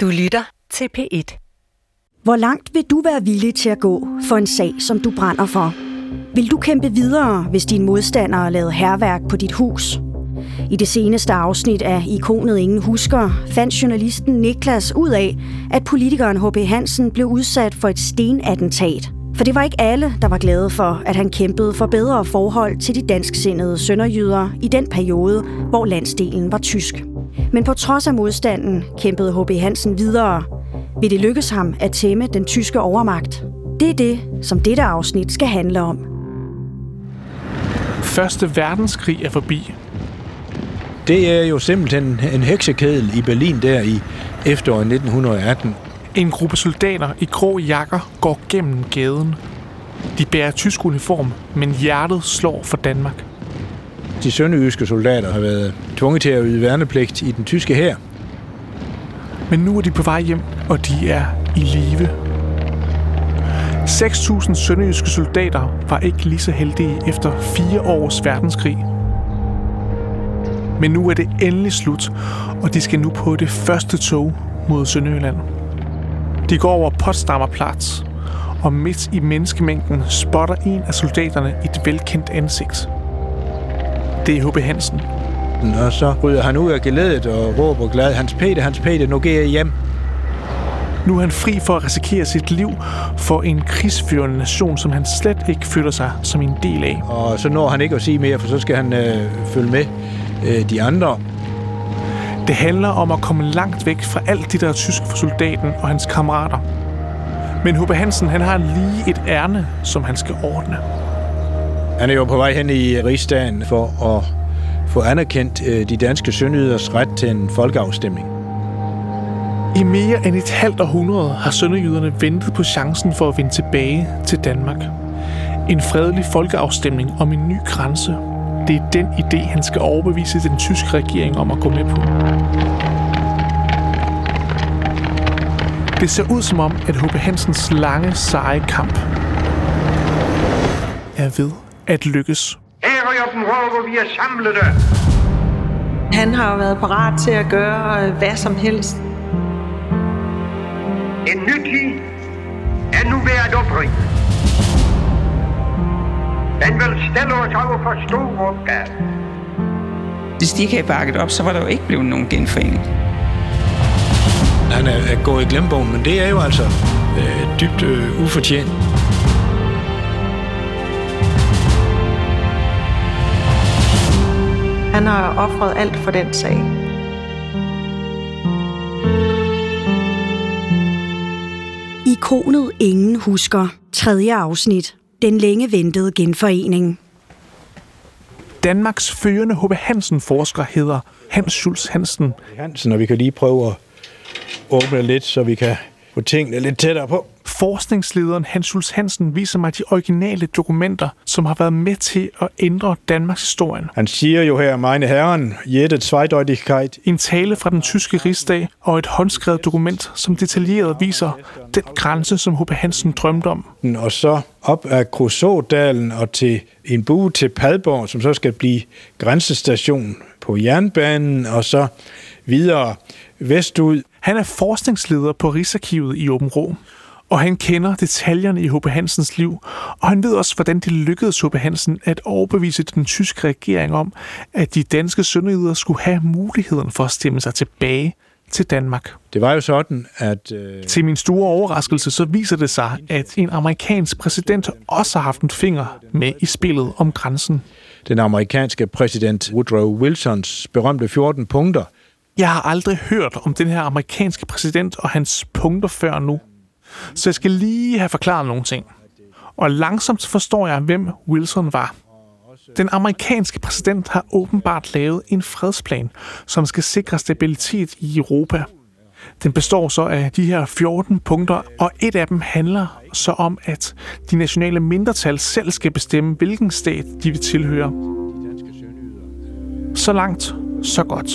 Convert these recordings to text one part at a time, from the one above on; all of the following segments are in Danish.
Du lytter til P1. Hvor langt vil du være villig til at gå for en sag, som du brænder for? Vil du kæmpe videre, hvis din modstander har lavet herværk på dit hus? I det seneste afsnit af Ikonet Ingen Husker fandt journalisten Niklas ud af, at politikeren H.P. Hansen blev udsat for et stenattentat. For det var ikke alle, der var glade for, at han kæmpede for bedre forhold til de dansksindede sønderjyder i den periode, hvor landsdelen var tysk. Men på trods af modstanden kæmpede H.B. Hansen videre. Vil det lykkes ham at tæmme den tyske overmagt? Det er det, som dette afsnit skal handle om. Første verdenskrig er forbi. Det er jo simpelthen en heksekedel i Berlin der i efteråret 1918. En gruppe soldater i grå jakker går gennem gaden. De bærer tysk uniform, men hjertet slår for Danmark. De sønderjyske soldater har været tvunget til at yde værnepligt i den tyske hær. Men nu er de på vej hjem, og de er i live. 6.000 sønderjyske soldater var ikke lige så heldige efter fire års verdenskrig. Men nu er det endelig slut, og de skal nu på det første tog mod Sønderjylland. De går over Potsdamer Platz, og midt i menneskemængden spotter en af soldaterne et velkendt ansigt. Det er H.B. Hansen. Og så ryger han ud af geledet og råber glad, Hans Peter, Hans Peter, nu går jeg hjem. Nu er han fri for at risikere sit liv for en krigsførende nation, som han slet ikke føler sig som en del af. Og så når han ikke at sige mere, for så skal han øh, følge med øh, de andre. Det handler om at komme langt væk fra alt det, der er tysk for soldaten og hans kammerater. Men H.B. Hansen han har lige et ærne, som han skal ordne. Han er jo på vej hen i rigsdagen for at få anerkendt øh, de danske sønderjyders ret til en folkeafstemning. I mere end et halvt århundrede har sønderjyderne ventet på chancen for at vende tilbage til Danmark. En fredelig folkeafstemning om en ny grænse. Det er den idé, han skal overbevise den tyske regering om at gå med på. Det ser ud som om, at H.B. Hansens lange, seje kamp er ved at lykkes. Ærøjeren hvor vi er samlede. Han har været parat til at gøre øh, hvad som helst. En ny tid er nu ved at opringe. Den vil stille os over for store opgaver. Hvis de ikke havde bakket op, så var der jo ikke blevet nogen genforening. Han er, er gået i glemmebogen, men det er jo altså øh, dybt øh, ufortjent. Han har offret alt for den sag. Ikonet Ingen Husker. Tredje afsnit. Den længe ventede genforening. Danmarks førende H.B. Hansen-forsker hedder Hans Schulz Hansen. Hansen, og vi kan lige prøve at åbne lidt, så vi kan få tingene lidt tættere på. Forskningslederen Hans Schulz Hansen viser mig de originale dokumenter, som har været med til at ændre Danmarks historien. Han siger jo her, meine Herren, jede Zweideutigkeit. En tale fra den tyske rigsdag og et håndskrevet dokument, som detaljeret viser den grænse, som H.P. Hansen drømte om. Og så op ad Krusådalen og til en bue til Padborg, som så skal blive grænsestation på jernbanen, og så videre vestud. Han er forskningsleder på Rigsarkivet i Åben Rå, og han kender detaljerne i H.P. Hansens liv, og han ved også, hvordan det lykkedes H.P. Hansen at overbevise den tyske regering om, at de danske sønderjyder skulle have muligheden for at stemme sig tilbage til Danmark. Det var jo sådan, at... Øh... Til min store overraskelse, så viser det sig, at en amerikansk præsident også har haft en finger med i spillet om grænsen. Den amerikanske præsident Woodrow Wilsons berømte 14 punkter. Jeg har aldrig hørt om den her amerikanske præsident og hans punkter før nu. Så jeg skal lige have forklaret nogle ting. Og langsomt forstår jeg, hvem Wilson var. Den amerikanske præsident har åbenbart lavet en fredsplan, som skal sikre stabilitet i Europa. Den består så af de her 14 punkter, og et af dem handler så om, at de nationale mindretal selv skal bestemme, hvilken stat de vil tilhøre. Så langt, så godt.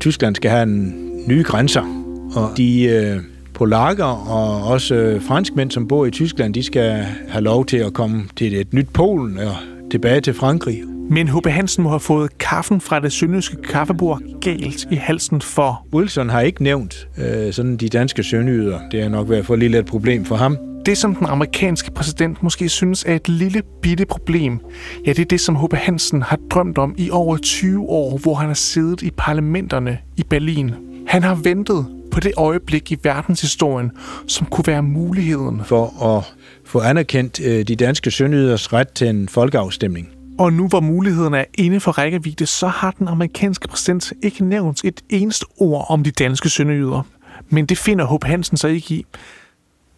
Tyskland skal have en nye grænser, og de øh, polakker og også øh, franskmænd, som bor i Tyskland, de skal have lov til at komme til et nyt Polen og tilbage til Frankrig. Men H.B. Hansen må have fået kaffen fra det sønderjyske kaffebord galt i halsen for. Wilson har ikke nævnt øh, sådan de danske sønderjyder. Det er nok været for lille et problem for ham. Det, som den amerikanske præsident måske synes er et lille bitte problem, ja, det er det, som H.B. Hansen har drømt om i over 20 år, hvor han har siddet i parlamenterne i Berlin. Han har ventet på det øjeblik i verdenshistorien, som kunne være muligheden. For at få anerkendt øh, de danske sønderjyders ret til en folkeafstemning. Og nu hvor muligheden er inde for rækkevidde, så har den amerikanske præsident ikke nævnt et eneste ord om de danske sønderjyder. Men det finder H.P. Hansen sig ikke i.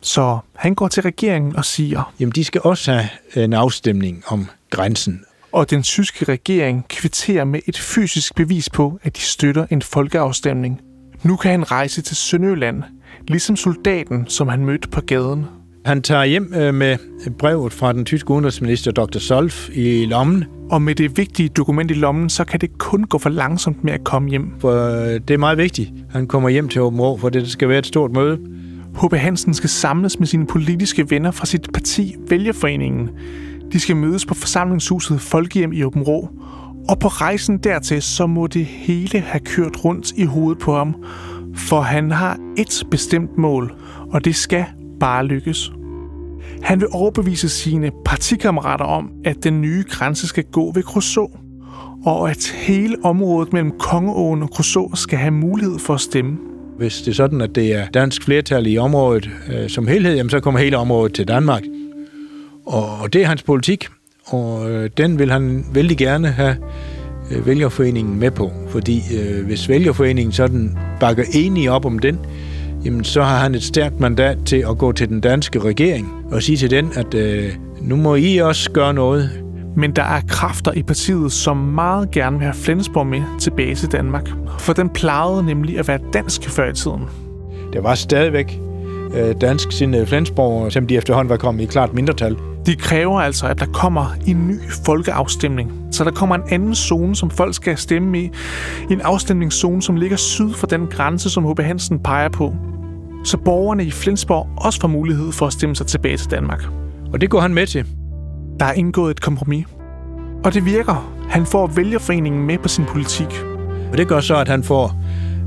Så han går til regeringen og siger... Jamen, de skal også have en afstemning om grænsen. Og den tyske regering kvitterer med et fysisk bevis på, at de støtter en folkeafstemning. Nu kan han rejse til Sønderjylland, ligesom soldaten, som han mødte på gaden. Han tager hjem øh, med brevet fra den tyske udenrigsminister Dr. Solf i lommen. Og med det vigtige dokument i lommen, så kan det kun gå for langsomt med at komme hjem. For øh, det er meget vigtigt. Han kommer hjem til Åben Rå, for det skal være et stort møde. H.B. Hansen skal samles med sine politiske venner fra sit parti Vælgerforeningen. De skal mødes på forsamlingshuset Folkehjem i Åben Rå. Og på rejsen dertil, så må det hele have kørt rundt i hovedet på ham. For han har et bestemt mål, og det skal bare lykkes. Han vil overbevise sine partikammerater om, at den nye grænse skal gå ved Kruså, og at hele området mellem Kongeåen og Kruså skal have mulighed for at stemme. Hvis det er sådan, at det er dansk flertal i området øh, som helhed, jamen, så kommer hele området til Danmark. Og det er hans politik, og øh, den vil han vældig gerne have øh, vælgerforeningen med på. Fordi øh, hvis vælgerforeningen sådan bakker enige op om den, jamen så har han et stærkt mandat til at gå til den danske regering og sige til den, at øh, nu må I også gøre noget. Men der er kræfter i partiet, som meget gerne vil have Flensborg med tilbage til Danmark. For den plejede nemlig at være dansk før i tiden. Der var stadigvæk øh, dansk sine Flensborg, som de efterhånden var kommet i klart mindretal. De kræver altså, at der kommer en ny folkeafstemning. Så der kommer en anden zone, som folk skal stemme i. En afstemningszone, som ligger syd for den grænse, som H.B. Hansen peger på så borgerne i Flensborg også får mulighed for at stemme sig tilbage til Danmark. Og det går han med til. Der er indgået et kompromis. Og det virker. Han får vælgerforeningen med på sin politik. Og det gør så, at han får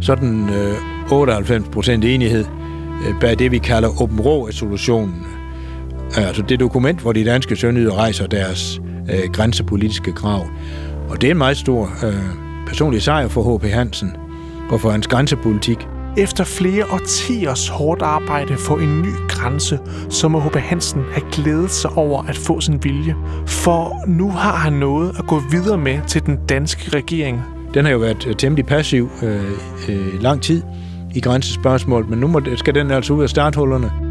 sådan øh, 98 procent enighed øh, bag det, vi kalder Åben Rå-resolutionen. Altså det dokument, hvor de danske sønderjyder rejser deres øh, grænsepolitiske krav. Og det er en meget stor øh, personlig sejr for H.P. Hansen og for hans grænsepolitik. Efter flere årtiers hårdt arbejde for en ny grænse, så må H.B. Hansen have glædet sig over at få sin vilje. For nu har han noget at gå videre med til den danske regering. Den har jo været øh, temmelig passiv øh, øh, lang tid i grænsespørgsmål, men nu må, skal den altså ud af starthullerne.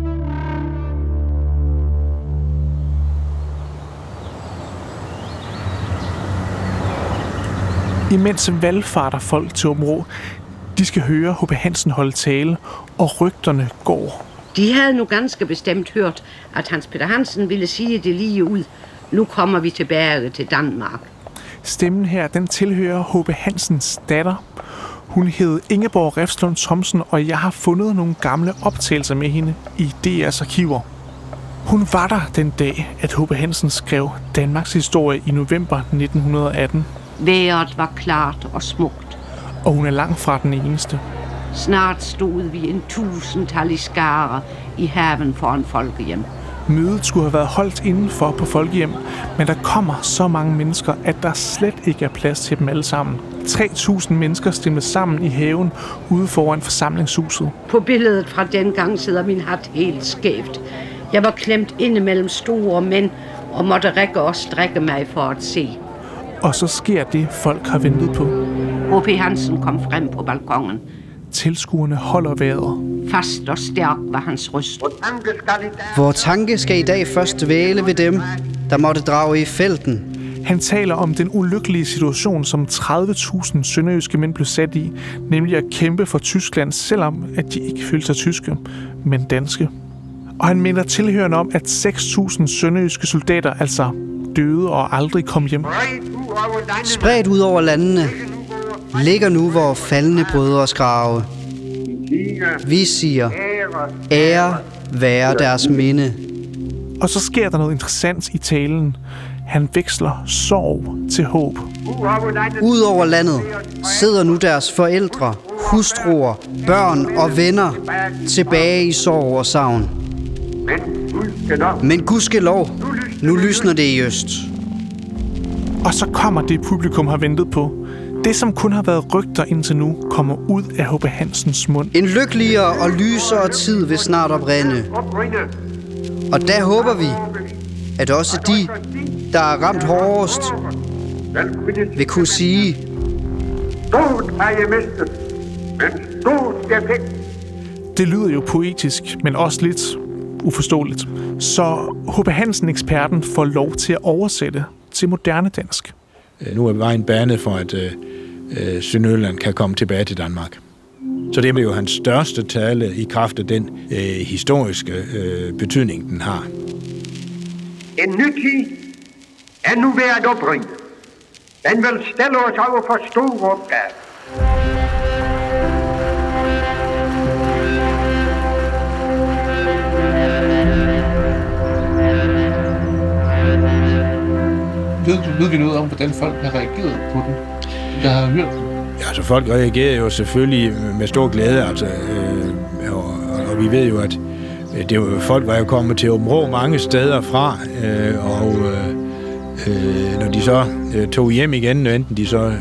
Imens valgfarter folk til Åben de skal høre H.P. Hansen holde tale, og rygterne går. De havde nu ganske bestemt hørt, at Hans Peter Hansen ville sige det lige ud. Nu kommer vi tilbage til Danmark. Stemmen her, den tilhører H.P. Hansens datter. Hun hed Ingeborg Refslund Thomsen, og jeg har fundet nogle gamle optagelser med hende i DR's arkiver. Hun var der den dag, at H.P. Hansen skrev Danmarks historie i november 1918. Vejret var klart og smukt og hun er langt fra den eneste. Snart stod vi en tusindtal i skare i haven foran folkehjem. Mødet skulle have været holdt indenfor på folkehjem, men der kommer så mange mennesker, at der slet ikke er plads til dem alle sammen. 3.000 mennesker stemte sammen i haven ude foran forsamlingshuset. På billedet fra dengang sidder min hat helt skævt. Jeg var klemt inde mellem store mænd og måtte række og strække mig for at se. Og så sker det, folk har ventet på. H.P. Hansen kom frem på balkongen. Tilskuerne holder vejret. Fast og stærk var hans røst. Hvor tanke skal i dag først væle ved dem, der måtte drage i felten. Han taler om den ulykkelige situation, som 30.000 sønderjyske mænd blev sat i, nemlig at kæmpe for Tyskland, selvom at de ikke følte sig tyske, men danske. Og han minder tilhørende om, at 6.000 sønderjyske soldater altså døde og aldrig kom hjem. Spredt ud over landene ligger nu vores faldende brødres grave. Vi siger, ære være deres minde. Og så sker der noget interessant i talen. Han veksler sorg til håb. Ud over landet sidder nu deres forældre, hustruer, børn og venner tilbage i sorg og savn. Men gudskelov, nu lysner det i øst. Og så kommer det, publikum har ventet på. Det, som kun har været rygter indtil nu, kommer ud af H.B. Hansens mund. En lykkeligere og lysere tid vil snart oprinde. Og der håber vi, at også de, der er ramt hårdest, vil kunne sige, Stort har jeg mistet, men stort skal fik. Det lyder jo poetisk, men også lidt uforståeligt. Så H.B. Hansen-eksperten får lov til at oversætte til moderne dansk. Øh, Nu er vejen banet for, at øh, øh, Sønderjylland kan komme tilbage til Danmark. Så det er jo hans største tale i kraft af den øh, historiske øh, betydning, den har. En ny tid er nu ved at opringe. Den vil stille os over for store opgaver. Ved, ved vi noget om, hvordan folk har reageret på den, der har hørt den? Ja, altså folk reagerer jo selvfølgelig med stor glæde, altså, øh, og, og vi ved jo, at øh, det var, folk var jo kommet til Åben Rå mange steder fra, øh, og øh, øh, når de så øh, tog hjem igen, enten de så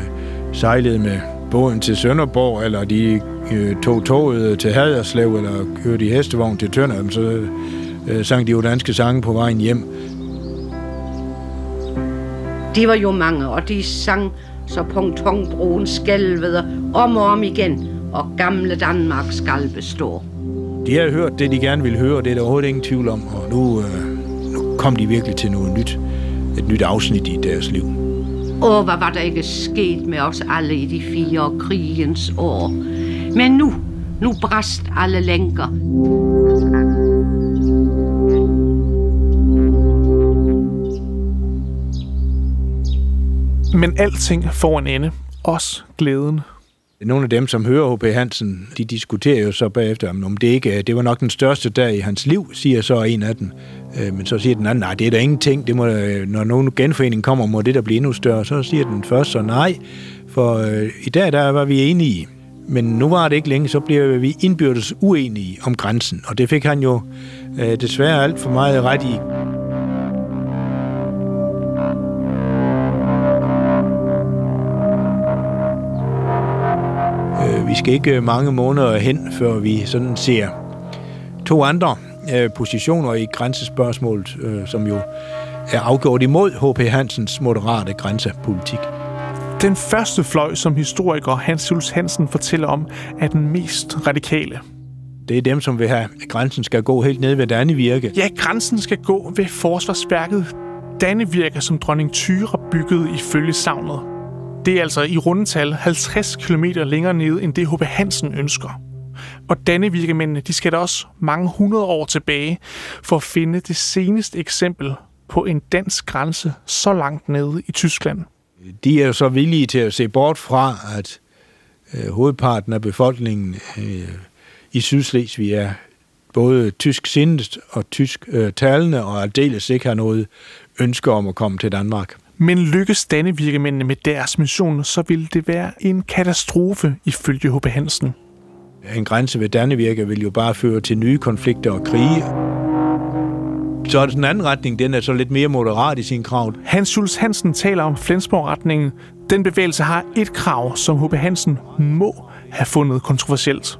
sejlede med båden til Sønderborg, eller de øh, tog toget til Haderslev, eller kørte i hestevogn til Tønder, så øh, sang de jo danske sange på vejen hjem. De var jo mange, og de sang så pontonbroen skælvede om og om igen, og gamle Danmark skal bestå. De har hørt det, de gerne ville høre, og det er der overhovedet ingen tvivl om, og nu, øh, nu kom de virkelig til noget nyt, et nyt afsnit i deres liv. Og hvad var der ikke sket med os alle i de fire krigens år? Men nu, nu brast alle lænker. Men alting får en ende. Også glæden. Nogle af dem, som hører H.P. Hansen, de diskuterer jo så bagefter, om det ikke det var nok den største dag i hans liv, siger så en af dem. Øh, men så siger den anden, nej, det er da ingenting. Det må, når nogen genforening kommer, må det der blive endnu større. Så siger den først så nej, for øh, i dag der var vi enige. Men nu var det ikke længe, så bliver vi indbyrdes uenige om grænsen. Og det fik han jo øh, desværre alt for meget ret i. Skal ikke øh, mange måneder hen, før vi sådan ser to andre øh, positioner i grænsespørgsmålet, øh, som jo er afgjort imod H.P. Hansens moderate grænsepolitik. Den første fløj, som historiker Hans Jules Hansen fortæller om, er den mest radikale. Det er dem, som vil have, at grænsen skal gå helt ned ved Dannevirke. Ja, grænsen skal gå ved forsvarsværket Dannevirke, som dronning Tyre byggede ifølge savnet. Det er altså i rundetal 50 km længere nede, end det H.P. Hansen ønsker. Og Dannevirkemændene, de skal da også mange hundrede år tilbage for at finde det seneste eksempel på en dansk grænse så langt nede i Tyskland. De er jo så villige til at se bort fra, at øh, hovedparten af befolkningen øh, i Sydslesvig er både tysk sindet og tysk øh, talende, og aldeles ikke har noget ønske om at komme til Danmark. Men lykkes Dannevirkemændene med deres mission, så vil det være en katastrofe ifølge H.B. Hansen. En grænse ved Dannevirke vil jo bare føre til nye konflikter og krige. Så er den anden retning, den er så lidt mere moderat i sin krav. Hans Jules Hansen taler om Flensborg-retningen. Den bevægelse har et krav, som H.B. Hansen må have fundet kontroversielt.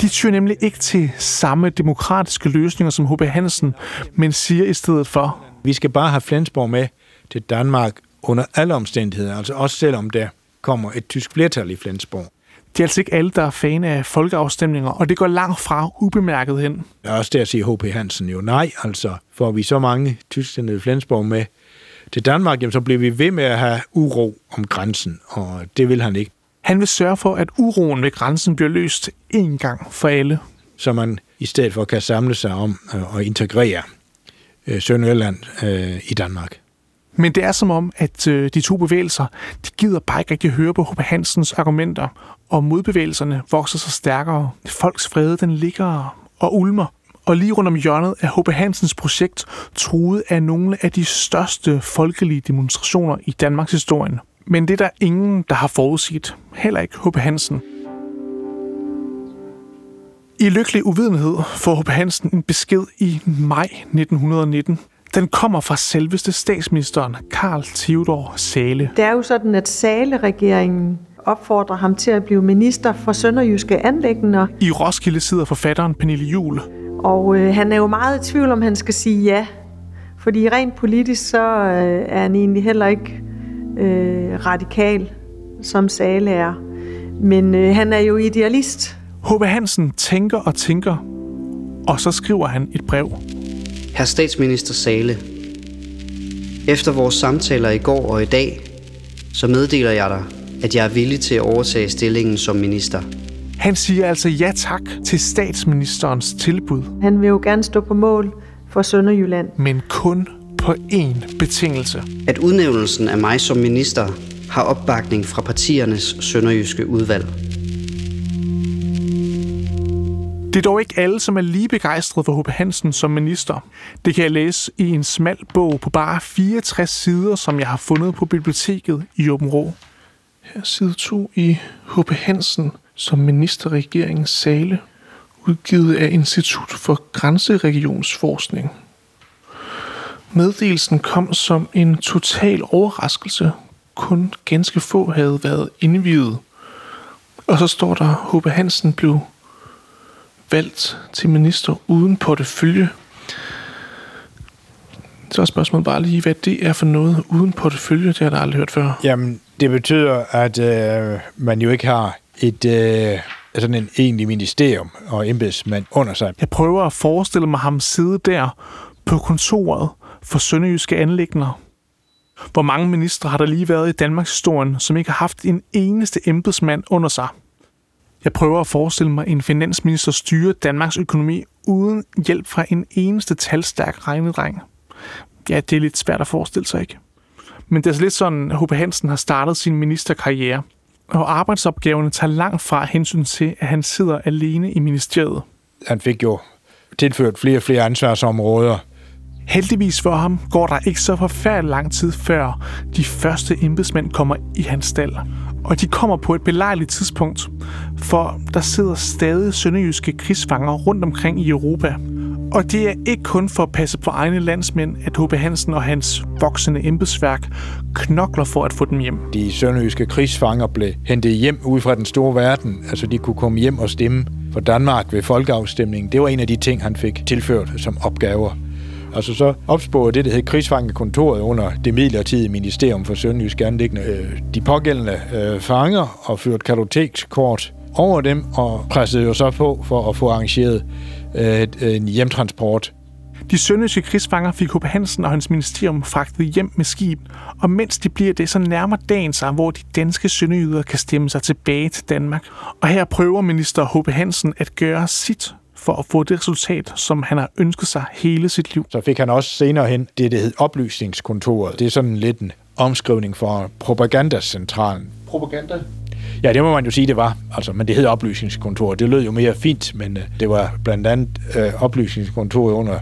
De tyr nemlig ikke til samme demokratiske løsninger som H.B. Hansen, men siger i stedet for, Vi skal bare have Flensborg med til Danmark under alle omstændigheder, altså også selvom der kommer et tysk flertal i Flensborg. det er altså ikke alle, der er fan af folkeafstemninger, og det går langt fra ubemærket hen. Der er også der siger H.P. Hansen jo nej, altså får vi så mange tyskerne i Flensborg med til Danmark, jamen, så bliver vi ved med at have uro om grænsen, og det vil han ikke. Han vil sørge for, at uroen ved grænsen bliver løst én gang for alle. Så man i stedet for kan samle sig om øh, at integrere øh, Sønderjylland øh, i Danmark. Men det er som om, at øh, de to bevægelser, de gider bare ikke rigtig høre på H.P. Hansens argumenter, og modbevægelserne vokser sig stærkere. Folks fred, den ligger og ulmer. Og lige rundt om hjørnet er H.P. Hansens projekt truet af nogle af de største folkelige demonstrationer i Danmarks historie. Men det er der ingen, der har forudset. Heller ikke H.P. Hansen. I lykkelig uvidenhed får H.P. Hansen en besked i maj 1919. Den kommer fra selveste statsministeren, Karl Theodor Sale. Det er jo sådan, at Sale-regeringen opfordrer ham til at blive minister for sønderjyske anlægner. I Roskilde sidder forfatteren Pernille Jul. Og øh, han er jo meget i tvivl, om han skal sige ja. Fordi rent politisk, så øh, er han egentlig heller ikke øh, radikal, som Sale er. Men øh, han er jo idealist. H.B. Hansen tænker og tænker, og så skriver han et brev. Herr statsminister Sale, efter vores samtaler i går og i dag, så meddeler jeg dig, at jeg er villig til at overtage stillingen som minister. Han siger altså ja tak til statsministerens tilbud. Han vil jo gerne stå på mål for Sønderjylland. Men kun på én betingelse. At udnævnelsen af mig som minister har opbakning fra partiernes sønderjyske udvalg. Det er dog ikke alle, som er lige begejstrede for H.P. Hansen som minister. Det kan jeg læse i en smal bog på bare 64 sider, som jeg har fundet på biblioteket i Åben Rå. Her side 2 i H.P. Hansen som ministerregeringens sale, udgivet af Institut for Grænseregionsforskning. Meddelelsen kom som en total overraskelse. Kun ganske få havde været indviet. Og så står der, H.P. Hansen blev valgt til minister uden portefølje. Så er spørgsmålet bare lige, hvad det er for noget uden portefølje, det har jeg aldrig hørt før. Jamen, det betyder, at øh, man jo ikke har et øh, sådan en egentlig ministerium og embedsmand under sig. Jeg prøver at forestille mig ham sidde der på kontoret for sønderjyske anlægner. Hvor mange ministre har der lige været i Danmarks historien, som ikke har haft en eneste embedsmand under sig? Jeg prøver at forestille mig en finansminister styre Danmarks økonomi uden hjælp fra en eneste talstærk regnedreng. Ja, det er lidt svært at forestille sig, ikke? Men det er lidt sådan, at H.P. Hansen har startet sin ministerkarriere, og arbejdsopgaverne tager langt fra hensyn til, at han sidder alene i ministeriet. Han fik jo tilført flere og flere ansvarsområder. Heldigvis for ham går der ikke så forfærdelig lang tid før de første embedsmænd kommer i hans stald. Og de kommer på et belejligt tidspunkt, for der sidder stadig sønderjyske krigsfanger rundt omkring i Europa. Og det er ikke kun for at passe på egne landsmænd, at H.B. Hansen og hans voksende embedsværk knokler for at få dem hjem. De sønderjyske krigsfanger blev hentet hjem ud fra den store verden. Altså de kunne komme hjem og stemme for Danmark ved folkeafstemningen. Det var en af de ting, han fik tilført som opgaver. Altså så opsporede det, der hed krigsfangekontoret under det midlertidige ministerium for Sønderjysk Anlæggende. Øh, de pågældende øh, fanger og førte kartotekskort over dem og pressede jo så på for at få arrangeret øh, en hjemtransport. De sønderjyske krigsfanger fik H.P. Hansen og hans ministerium fragtet hjem med skib, og mens de bliver det, så nærmer dagen sig, hvor de danske sønderjyder kan stemme sig tilbage til Danmark. Og her prøver minister H.P. Hansen at gøre sit for at få det resultat, som han har ønsket sig hele sit liv. Så fik han også senere hen det, der hed oplysningskontoret. Det er sådan lidt en omskrivning for propagandacentralen. Propaganda? Ja, det må man jo sige, det var. Altså, men det hed oplysningskontoret. Det lød jo mere fint, men uh, det var blandt andet uh, oplysningskontoret under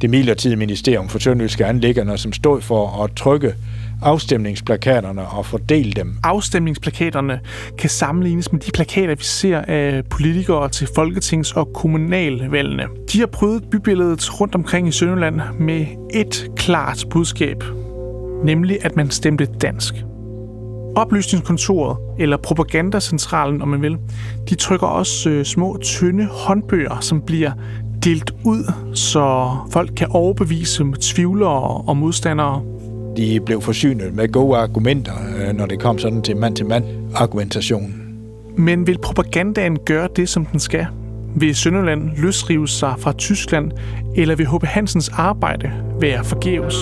det midlertidige ministerium for sønderjyske anlæggerne, som stod for at trykke afstemningsplakaterne og fordele dem. Afstemningsplakaterne kan sammenlignes med de plakater, vi ser af politikere til folketings- og kommunalvalgene. De har prøvet bybilledet rundt omkring i Sønderland med et klart budskab, nemlig at man stemte dansk. Oplysningskontoret, eller propagandacentralen, om man vil, de trykker også øh, små, tynde håndbøger, som bliver delt ud, så folk kan overbevise tvivlere og modstandere. De blev forsynet med gode argumenter, øh, når det kom sådan til mand-til-mand argumentation. Men vil propagandaen gøre det, som den skal? Vil Sønderland løsrive sig fra Tyskland, eller vil H.P. Hansens arbejde være forgæves?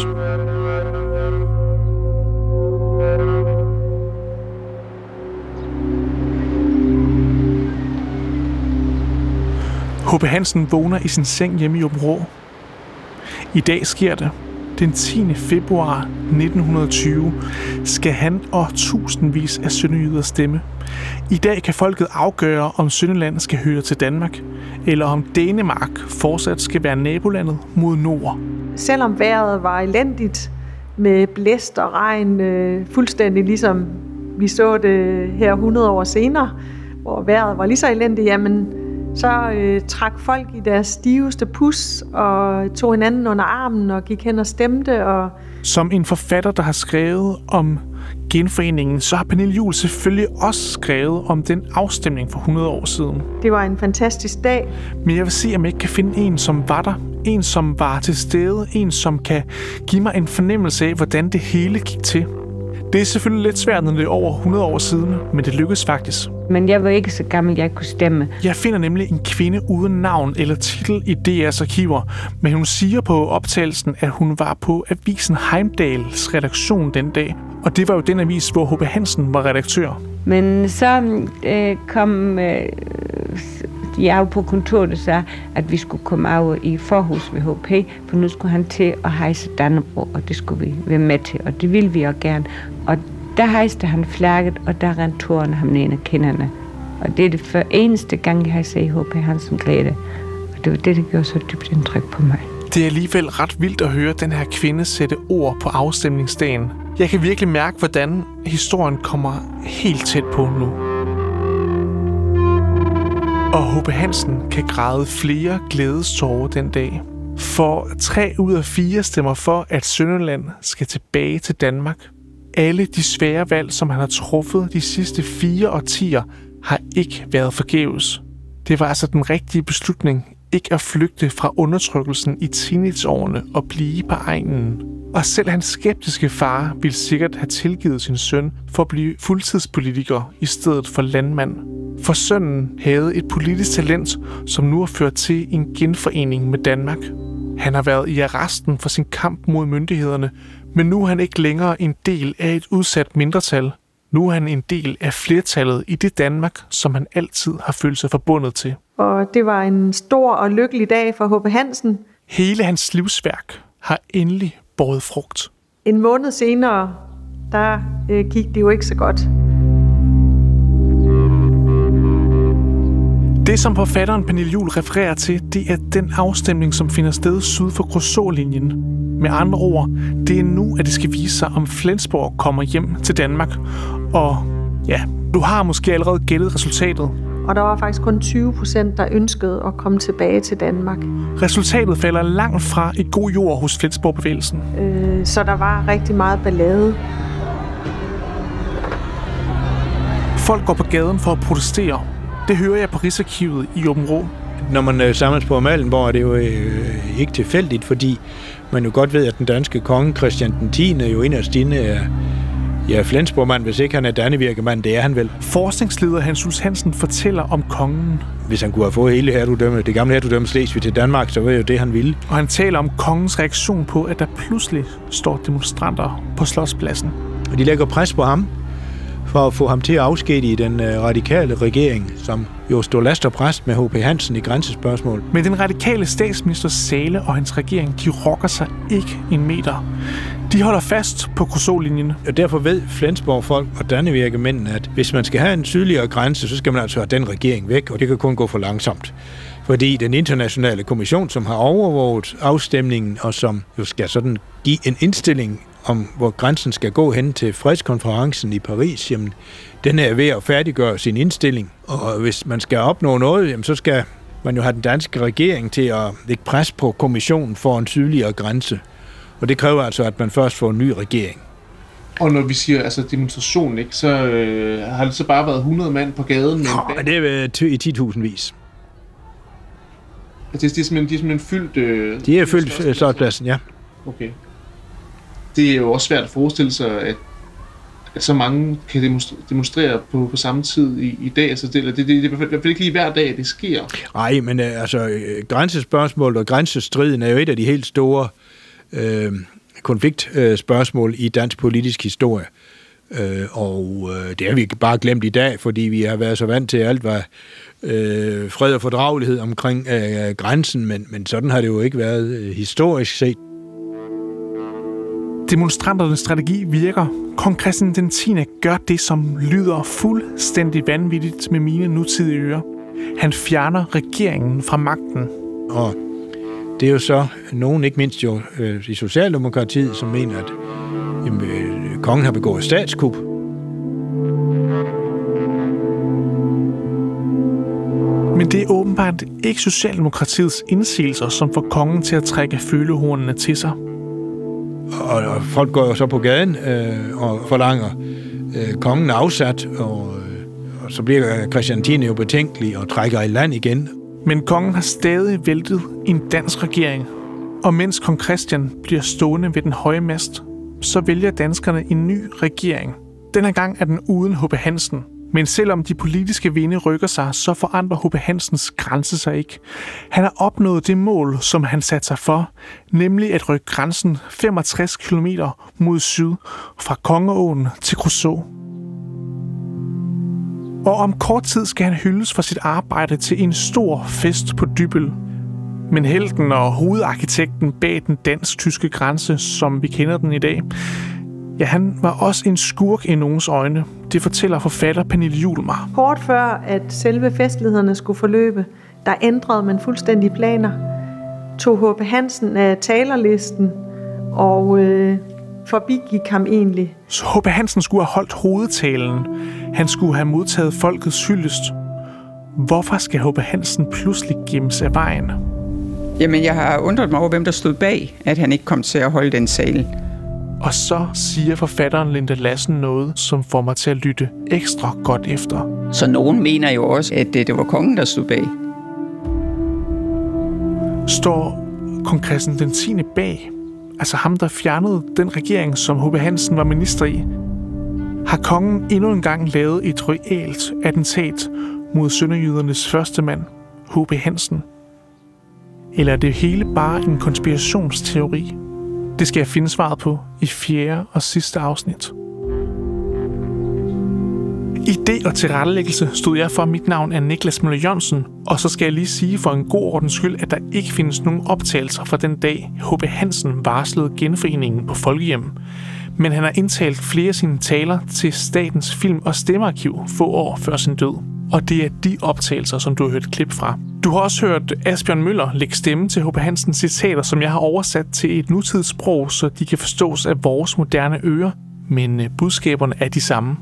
H.P. Hansen vågner i sin seng hjemme i Åben I dag sker det. Den 10. februar 1920 skal han og tusindvis af sønderjyder stemme. I dag kan folket afgøre, om Sønderland skal høre til Danmark, eller om Danemark fortsat skal være nabolandet mod nord. Selvom vejret var elendigt med blæst og regn, øh, fuldstændig ligesom vi så det her 100 år senere, hvor vejret var lige så elendigt, jamen så øh, trak folk i deres stiveste pus og tog hinanden under armen og gik hen og stemte. Og Som en forfatter, der har skrevet om genforeningen, så har Pernille Juhl selvfølgelig også skrevet om den afstemning for 100 år siden. det var en fantastisk dag. Men jeg vil se, om jeg ikke kan finde en, som var der. En, som var til stede. En, som kan give mig en fornemmelse af, hvordan det hele gik til. Det er selvfølgelig lidt svært, når det er over 100 år siden, men det lykkedes faktisk. Men jeg var ikke så gammel, jeg kunne stemme. Jeg finder nemlig en kvinde uden navn eller titel i DR's arkiver, men hun siger på optagelsen, at hun var på avisen Heimdals redaktion den dag. Og det var jo den avis, hvor H.B. Hansen var redaktør. Men så øh, kom øh, de af på kontoret og sagde, at vi skulle komme af i forhus ved HP, for nu skulle han til at hejse Dannebro, og det skulle vi være med til, og det ville vi også gerne. Og der hejste han flagget, og der rendte tårerne ham ned af kinderne. Og det er det for eneste gang, jeg har set H.P. Hansen glæde. Og det var det, der gjorde så dybt indtryk på mig. Det er alligevel ret vildt at høre den her kvinde sætte ord på afstemningsdagen. Jeg kan virkelig mærke, hvordan historien kommer helt tæt på nu. Og H.P. Hansen kan græde flere glædestårer den dag. For tre ud af fire stemmer for, at Sønderland skal tilbage til Danmark. Alle de svære valg, som han har truffet de sidste fire årtier, har ikke været forgæves. Det var altså den rigtige beslutning ikke at flygte fra undertrykkelsen i teenageårene og blive på egnen. Og selv hans skeptiske far ville sikkert have tilgivet sin søn for at blive fuldtidspolitiker i stedet for landmand. For sønnen havde et politisk talent, som nu har ført til en genforening med Danmark. Han har været i arresten for sin kamp mod myndighederne, men nu er han ikke længere en del af et udsat mindretal. Nu er han en del af flertallet i det Danmark, som han altid har følt sig forbundet til. Og det var en stor og lykkelig dag for H.P. Hansen. Hele hans livsværk har endelig båret frugt. En måned senere, der øh, gik det jo ikke så godt. Det, som forfatteren Pernille Juhl refererer til, det er den afstemning, som finder sted syd for Kruså-linjen. Med andre ord, det er nu, at det skal vise sig, om Flensborg kommer hjem til Danmark. Og ja, du har måske allerede gættet resultatet. Og der var faktisk kun 20 procent, der ønskede at komme tilbage til Danmark. Resultatet falder langt fra i god jord hos Flensborg-bevægelsen. Øh, så der var rigtig meget ballade. Folk går på gaden for at protestere. Det hører jeg på Rigsarkivet i Åben Rå. Når man øh, samles på Amalienborg, er det jo øh, ikke tilfældigt, fordi man jo godt ved, at den danske konge Christian den 10. jo inderst inde er ja, Flensborgmand, hvis ikke han er Dannevirkemand, det er han vel. Forskningsleder Hans Hus Hansen fortæller om kongen, Hvis han kunne have fået hele hertugdømmet, det gamle hertugdømme Slesvig til Danmark, så var jo det, han ville. og han taler om kongens reaktion på, at der pludselig står demonstranter på Slotspladsen. Og de lægger pres på ham, for at få ham til at afskedige den øh, radikale regering, som jo stod last og præst med H.P. Hansen i grænsespørgsmål. Men den radikale statsminister Sale og hans regering, de rokker sig ikke en meter. De holder fast på Kruså-linjen. Og derfor ved Flensborg folk og Dannevirkemændene, at hvis man skal have en sydligere grænse, så skal man altså have den regering væk, og det kan kun gå for langsomt. Fordi den internationale kommission, som har overvåget afstemningen, og som jo skal sådan give en indstilling om, hvor grænsen skal gå hen til fredskonferencen i Paris, jamen, den er ved at færdiggøre sin indstilling. Og hvis man skal opnå noget, jamen, så skal man jo have den danske regering til at lægge pres på kommissionen for en sydligere grænse. Og det kræver altså, at man først får en ny regering. Og når vi siger altså demonstration, ikke, så øh, har det så bare været 100 mand på gaden med en Og band. det er øh, i 10.000 vis. Altså, det, er simpelthen, de er simpelthen fyldt... Øh, De er fyldt øh, slotspladsen, ja. Okay. Det er jo også svært at forestille sig, at, at så mange kan demonstrere på, på samme tid i, i dag. Altså, det, det, det, det er i hvert fald- ikke lige hver dag, det sker. Nej, men øh, altså, øh, grænsespørgsmålet og grænsestriden er jo et af de helt store øh, konfliktspørgsmål øh, i dansk politisk historie. Øh, og øh, det har vi bare glemt i dag, fordi vi har været så vant til alt, hvad øh, fred og fordragelighed omkring øh, grænsen, men, men sådan har det jo ikke været øh, historisk set. Demonstranternes strategi virker. Kong Christian den 10. gør det, som lyder fuldstændig vanvittigt med mine nutidige ører. Han fjerner regeringen fra magten. Og det er jo så nogen, ikke mindst jo øh, i Socialdemokratiet, som mener, at jamen, øh, kongen har begået statskup. Men det er åbenbart ikke Socialdemokratiets indsigelser, som får kongen til at trække følehornene til sig. Og, og folk går jo så på gaden øh, og forlanger øh, kongen afsat, og, øh, og så bliver øh, Christian 10. jo betænkelig og trækker i land igen. Men kongen har stadig væltet en dansk regering, og mens kong Christian bliver stående ved den høje mast, så vælger danskerne en ny regering. Denne gang er den uden H.P. Hansen, men selvom de politiske vinde rykker sig, så forandrer H.P. Hansens grænse sig ikke. Han har opnået det mål, som han satte sig for, nemlig at rykke grænsen 65 km mod syd fra Kongeåen til Crusoe. Og om kort tid skal han hyldes for sit arbejde til en stor fest på Dybel. Men helten og hovedarkitekten bag den dansk-tyske grænse, som vi kender den i dag, Ja, han var også en skurk i nogens øjne. Det fortæller forfatter Pernille Juhl mig. Kort før, at selve festlighederne skulle forløbe, der ændrede man fuldstændig planer. Tog H.P. Hansen af talerlisten og øh, forbigik ham egentlig. Så H.P. Hansen skulle have holdt hovedtalen. Han skulle have modtaget folkets hyldest. Hvorfor skal H.P. Hansen pludselig gemmes af vejen? Jamen, jeg har undret mig over, hvem der stod bag, at han ikke kom til at holde den sal. Og så siger forfatteren Linda Lassen noget, som får mig til at lytte ekstra godt efter. Så nogen mener jo også, at det, det var kongen, der stod bag. Står kong Christian den 10. bag? Altså ham, der fjernede den regering, som H.B. Hansen var minister i? Har kongen endnu en gang lavet et realt attentat mod sønderjydernes første mand, H.B. Hansen? Eller er det hele bare en konspirationsteori? Det skal jeg finde svaret på i fjerde og sidste afsnit. Idé og tilrettelæggelse stod jeg for, mit navn er Niklas Møller Jørgensen, og så skal jeg lige sige for en god ordens skyld, at der ikke findes nogen optagelser fra den dag, H.B. Hansen varslede genforeningen på Folkehjem. Men han har indtalt flere af sine taler til Statens Film- og Stemmearkiv få år før sin død. Og det er de optagelser, som du har hørt klip fra. Du har også hørt Asbjørn Møller lægge stemme til H.P. Hansens citater, som jeg har oversat til et nutidssprog, så de kan forstås af vores moderne ører, men øh, budskaberne er de samme.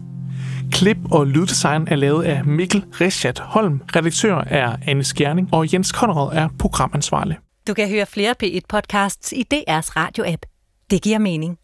Klip og lyddesign er lavet af Mikkel Reschat Holm, redaktør er Anne Skjerning, og Jens Konrad er programansvarlig. Du kan høre flere P1-podcasts i DR's radio-app. Det giver mening.